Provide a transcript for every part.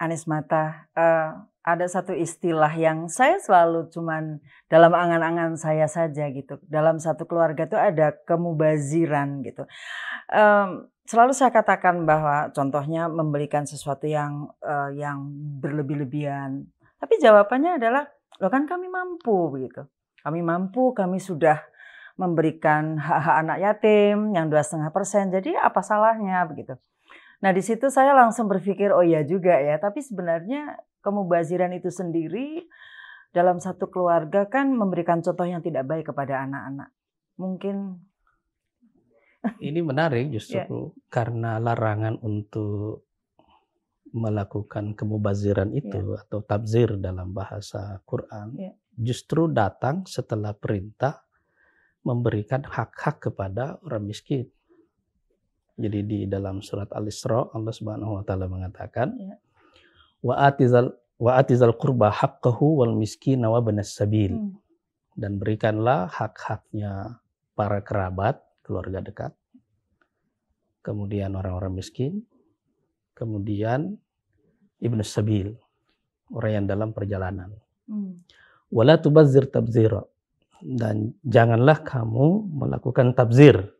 Anis Mata, uh, ada satu istilah yang saya selalu cuman dalam angan-angan saya saja gitu. Dalam satu keluarga itu ada kemubaziran gitu. Um, selalu saya katakan bahwa contohnya memberikan sesuatu yang uh, yang berlebih-lebihan. Tapi jawabannya adalah, lo kan kami mampu begitu. Kami mampu, kami sudah memberikan hak-hak anak yatim yang dua setengah persen. Jadi apa salahnya begitu? Nah di situ saya langsung berpikir oh ya juga ya. Tapi sebenarnya kemubaziran itu sendiri dalam satu keluarga kan memberikan contoh yang tidak baik kepada anak-anak. Mungkin ini menarik justru yeah. karena larangan untuk melakukan kemubaziran itu yeah. atau tabzir dalam bahasa Quran yeah. justru datang setelah perintah memberikan hak-hak kepada orang miskin. Jadi di dalam surat Al-Isra Allah Subhanahu wa taala mengatakan ya. wa atizal wa atizal qurba haqqahu wal miskin wa banas sabil. Hmm. Dan berikanlah hak-haknya para kerabat, keluarga dekat. Kemudian orang-orang miskin, kemudian ibnu sabil, orang yang dalam perjalanan. Hmm. Wala tubazzir tabzira. Dan janganlah kamu melakukan tabzir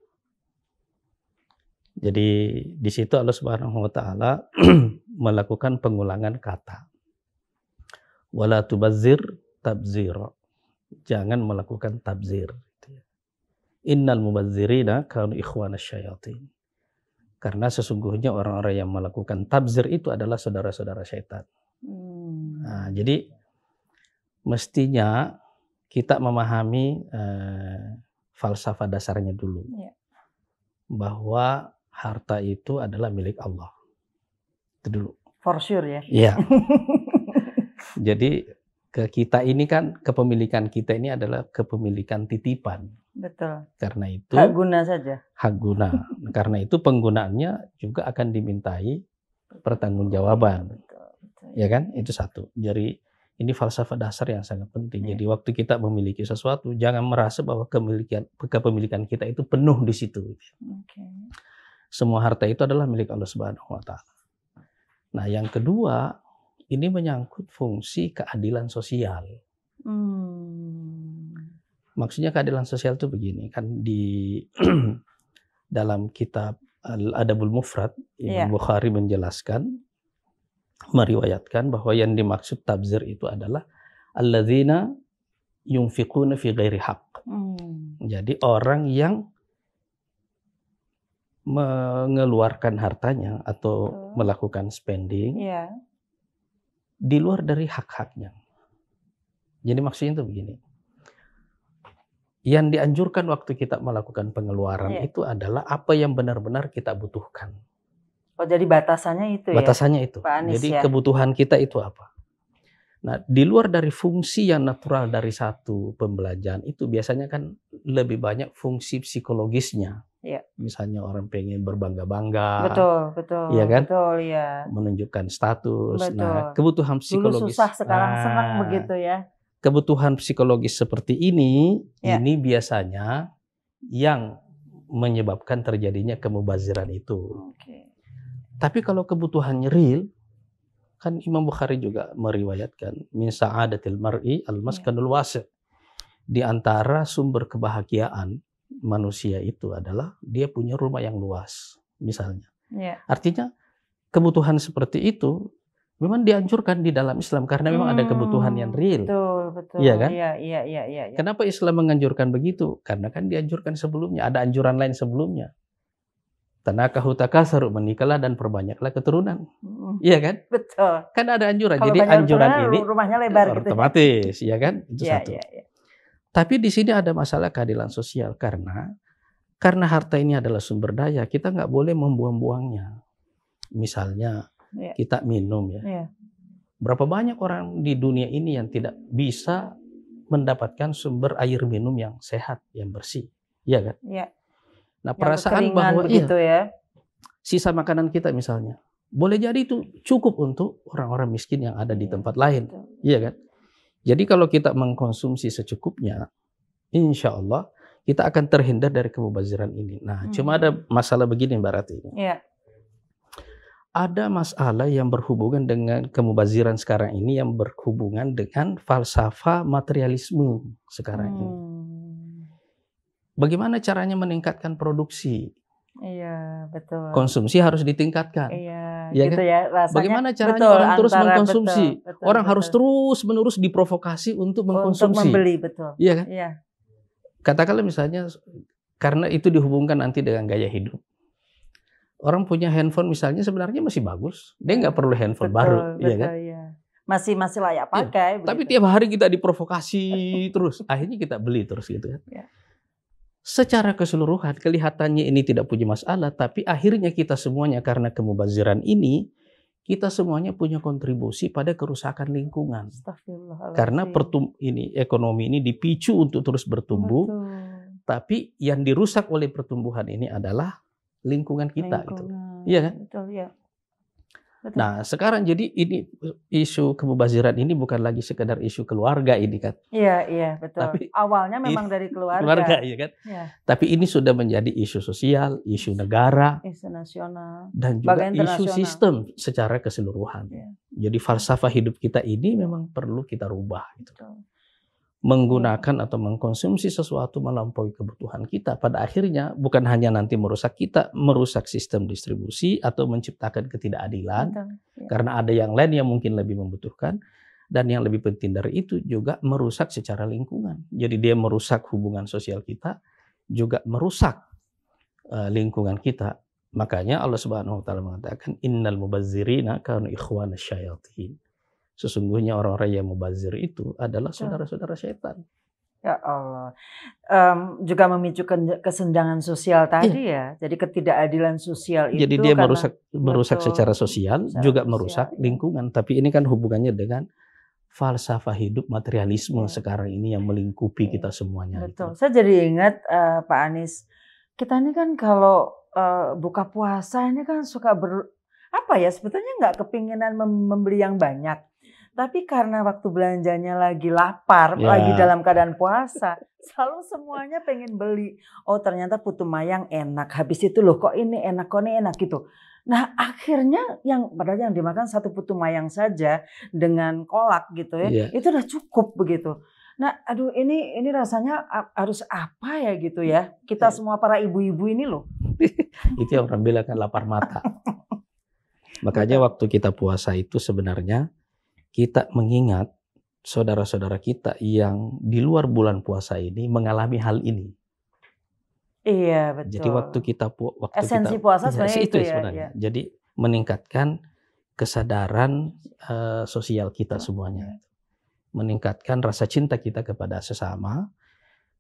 jadi di situ Allah Subhanahu wa taala melakukan pengulangan kata. Wala tubazzir tabzira. Jangan melakukan tabzir. Innal mubazzirina kanu ikhwana syayatin. Karena sesungguhnya orang-orang yang melakukan tabzir itu adalah saudara-saudara syaitan. Hmm. Nah, jadi mestinya kita memahami uh, falsafah dasarnya dulu. Yeah. Bahwa harta itu adalah milik Allah. Itu dulu. For sure ya. Iya. Jadi ke kita ini kan kepemilikan kita ini adalah kepemilikan titipan. Betul. Karena itu hak guna saja. Hak guna. Karena itu penggunaannya juga akan dimintai pertanggungjawaban. Betul, betul. Ya kan? Itu satu. Jadi ini falsafah dasar yang sangat penting. Ya. Jadi waktu kita memiliki sesuatu, jangan merasa bahwa kepemilikan kepemilikan kita itu penuh di situ. Okay. Semua harta itu adalah milik Allah Subhanahu wa taala. Nah, yang kedua, ini menyangkut fungsi keadilan sosial. Hmm. Maksudnya keadilan sosial itu begini, kan di dalam kitab Al-Adabul Mufrad, Imam yeah. Bukhari menjelaskan meriwayatkan bahwa yang dimaksud tabzir itu adalah alladzina yunfiquna fi ghairi haq. Hmm. Jadi orang yang mengeluarkan hartanya atau Betul. melakukan spending yeah. di luar dari hak-haknya. Jadi maksudnya itu begini. Yang dianjurkan waktu kita melakukan pengeluaran yeah. itu adalah apa yang benar-benar kita butuhkan. Oh, jadi batasannya itu batasannya ya. Batasannya itu. jadi ya? kebutuhan kita itu apa? Nah, di luar dari fungsi yang natural dari satu pembelajaran itu biasanya kan lebih banyak fungsi psikologisnya. Ya. Misalnya orang pengen berbangga-bangga. Betul, betul. Iya kan? Betul, ya. Menunjukkan status. Nah, betul. Nah, kebutuhan psikologis. Dulu susah, sekarang nah, senang begitu ya. Kebutuhan psikologis seperti ini, ya. ini biasanya yang menyebabkan terjadinya kemubaziran itu. Okay. Tapi kalau kebutuhannya real, Kan Imam Bukhari juga meriwayatkan min sa'adatil mar'i al-maskanul iya. wasi'. Di antara sumber kebahagiaan manusia itu adalah dia punya rumah yang luas, misalnya. Ya. Artinya kebutuhan seperti itu memang dianjurkan di dalam Islam karena memang hmm, ada kebutuhan yang real. Betul, betul. Iya kan? Iya, iya, iya, iya. Kenapa Islam menganjurkan begitu? Karena kan dianjurkan sebelumnya, ada anjuran lain sebelumnya. Tanaka hutakasaru menikahlah dan perbanyaklah keturunan. Hmm. Iya kan? Betul. Kan ada anjuran. Kalau Jadi anjuran ini rumahnya lebar gitu. Otomatis, ya kan? Itu ya, satu. Ya, ya. Tapi di sini ada masalah keadilan sosial karena karena harta ini adalah sumber daya, kita nggak boleh membuang-buangnya. Misalnya ya. kita minum ya. ya. Berapa banyak orang di dunia ini yang tidak bisa mendapatkan sumber air minum yang sehat, yang bersih. Iya kan? Iya. Nah, perasaan bahwa begitu iya, ya. Sisa makanan kita misalnya, boleh jadi itu cukup untuk orang-orang miskin yang ada di iya, tempat lain. Iya kan? Jadi kalau kita mengkonsumsi secukupnya, insya Allah kita akan terhindar dari kemubaziran ini. Nah, hmm. cuma ada masalah begini Mbak Rati. Iya. ada masalah yang berhubungan dengan kemubaziran sekarang ini yang berhubungan dengan falsafah materialisme sekarang hmm. ini. Bagaimana caranya meningkatkan produksi? Iya, betul. Konsumsi harus ditingkatkan. Iya, ya gitu kan? ya rasanya. Bagaimana caranya betul, orang terus mengkonsumsi? Betul, betul, orang betul. harus terus-menerus diprovokasi untuk mengkonsumsi. Untuk membeli, betul. Iya kan? Iya. Katakanlah misalnya karena itu dihubungkan nanti dengan gaya hidup orang punya handphone misalnya sebenarnya masih bagus. Dia nggak perlu handphone betul, baru, betul, ya kan? Ya. Masih masih layak iya, pakai. Ya. Tapi tiap hari kita diprovokasi terus. Akhirnya kita beli terus gitu kan. Ya. Secara keseluruhan kelihatannya ini tidak punya masalah, tapi akhirnya kita semuanya karena kemubaziran ini kita semuanya punya kontribusi pada kerusakan lingkungan. Karena pertum ini ekonomi ini dipicu untuk terus bertumbuh, Betul. tapi yang dirusak oleh pertumbuhan ini adalah lingkungan kita gitu. lingkungan. gitu. Iya kan? Betul, ya. Betul. Nah, sekarang jadi ini isu kemubaziran ini bukan lagi sekedar isu keluarga ini kan. Iya, iya, betul. Tapi awalnya memang dari keluarga. Keluarga, iya kan? Ya. Tapi ini sudah menjadi isu sosial, isu negara, isu nasional, dan juga isu sistem secara keseluruhan. Ya. Jadi falsafah hidup kita ini memang perlu kita rubah gitu. Betul menggunakan atau mengkonsumsi sesuatu melampaui kebutuhan kita. Pada akhirnya bukan hanya nanti merusak kita merusak sistem distribusi atau menciptakan ketidakadilan. Betul, ya. karena ada yang lain yang mungkin lebih membutuhkan dan yang lebih penting dari itu juga merusak secara lingkungan. Jadi dia merusak hubungan sosial kita juga merusak uh, lingkungan kita. Makanya Allah Subhanahu wa taala mengatakan innal mubazzirina kanu ikhwana syayatin Sesungguhnya orang-orang yang mubazir itu adalah saudara-saudara setan. Ya Allah. Um, juga memicu kesenjangan sosial iya. tadi ya. ya. Jadi ketidakadilan sosial itu Jadi dia merusak merusak secara sosial, secara juga sosial, merusak ya. lingkungan. Tapi ini kan hubungannya dengan falsafah hidup materialisme ya. sekarang ini yang melingkupi ya. kita semuanya. Betul. Itu. Saya jadi ingat uh, Pak Anies, kita ini kan kalau uh, buka puasa ini kan suka ber apa ya sebetulnya nggak kepinginan membeli yang banyak tapi karena waktu belanjanya lagi lapar, ya. lagi dalam keadaan puasa, selalu semuanya pengen beli. Oh ternyata putu mayang enak. Habis itu loh kok ini enak, kok ini enak gitu. Nah akhirnya yang padahal yang dimakan satu putu mayang saja dengan kolak gitu ya, ya. itu udah cukup begitu. Nah, aduh ini ini rasanya harus apa ya gitu ya? Kita ya. semua para ibu-ibu ini loh. itu yang orang bilang kan lapar mata. Makanya waktu kita puasa itu sebenarnya kita mengingat saudara-saudara kita yang di luar bulan puasa ini mengalami hal ini. Iya betul. Jadi waktu kita waktu esensi kita, puasa sebenarnya itu, itu ya, sebenarnya. Ya. Jadi meningkatkan kesadaran uh, sosial kita semuanya, meningkatkan rasa cinta kita kepada sesama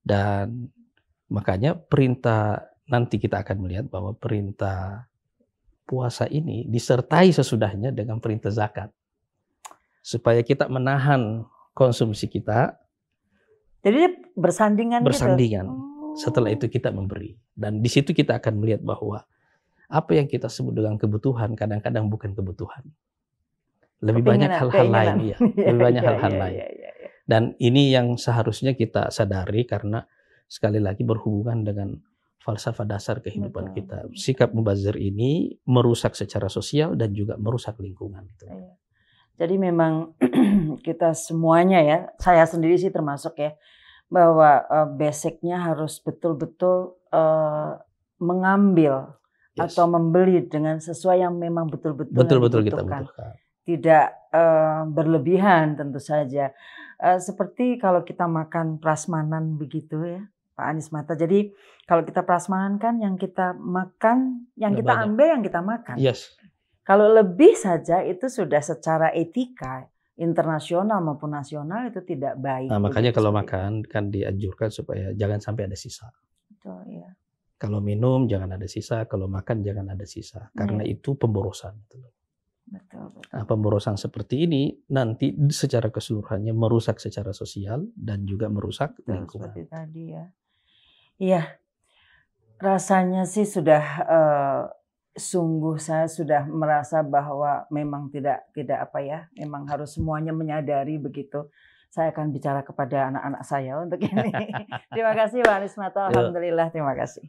dan makanya perintah nanti kita akan melihat bahwa perintah puasa ini disertai sesudahnya dengan perintah zakat supaya kita menahan konsumsi kita. Jadi bersandingan. Bersandingan. Gitu? Oh. Setelah itu kita memberi dan di situ kita akan melihat bahwa apa yang kita sebut dengan kebutuhan kadang-kadang bukan kebutuhan. Lebih banyak hal-hal lain, ya. Lebih banyak iya, hal-hal iya, lain. Iya, dan ini yang seharusnya kita sadari karena sekali lagi berhubungan dengan falsafah dasar kehidupan Betul. kita. Sikap mubazir ini merusak secara sosial dan juga merusak lingkungan. Iya. Jadi memang kita semuanya ya, saya sendiri sih termasuk ya, bahwa uh, basicnya harus betul-betul uh, mengambil yes. atau membeli dengan sesuai yang memang betul-betul betul-betul kita butuhkan. Tidak uh, berlebihan tentu saja. Uh, seperti kalau kita makan prasmanan begitu ya, Pak Anies Mata. Jadi kalau kita prasmanan kan yang kita makan, yang kita banyak. ambil yang kita makan. Yes. Kalau lebih saja itu sudah secara etika internasional maupun nasional itu tidak baik. Nah, makanya kalau makan kan dianjurkan supaya jangan sampai ada sisa. Betul, ya. Kalau minum jangan ada sisa, kalau makan jangan ada sisa, karena ya. itu pemborosan. Betul, betul. Nah, pemborosan seperti ini nanti secara keseluruhannya merusak secara sosial dan juga merusak betul, lingkungan. Seperti tadi ya. Iya, rasanya sih sudah uh, sungguh saya sudah merasa bahwa memang tidak tidak apa ya, memang harus semuanya menyadari begitu. Saya akan bicara kepada anak-anak saya untuk ini. terima kasih Pak Anismata, iya. alhamdulillah terima kasih.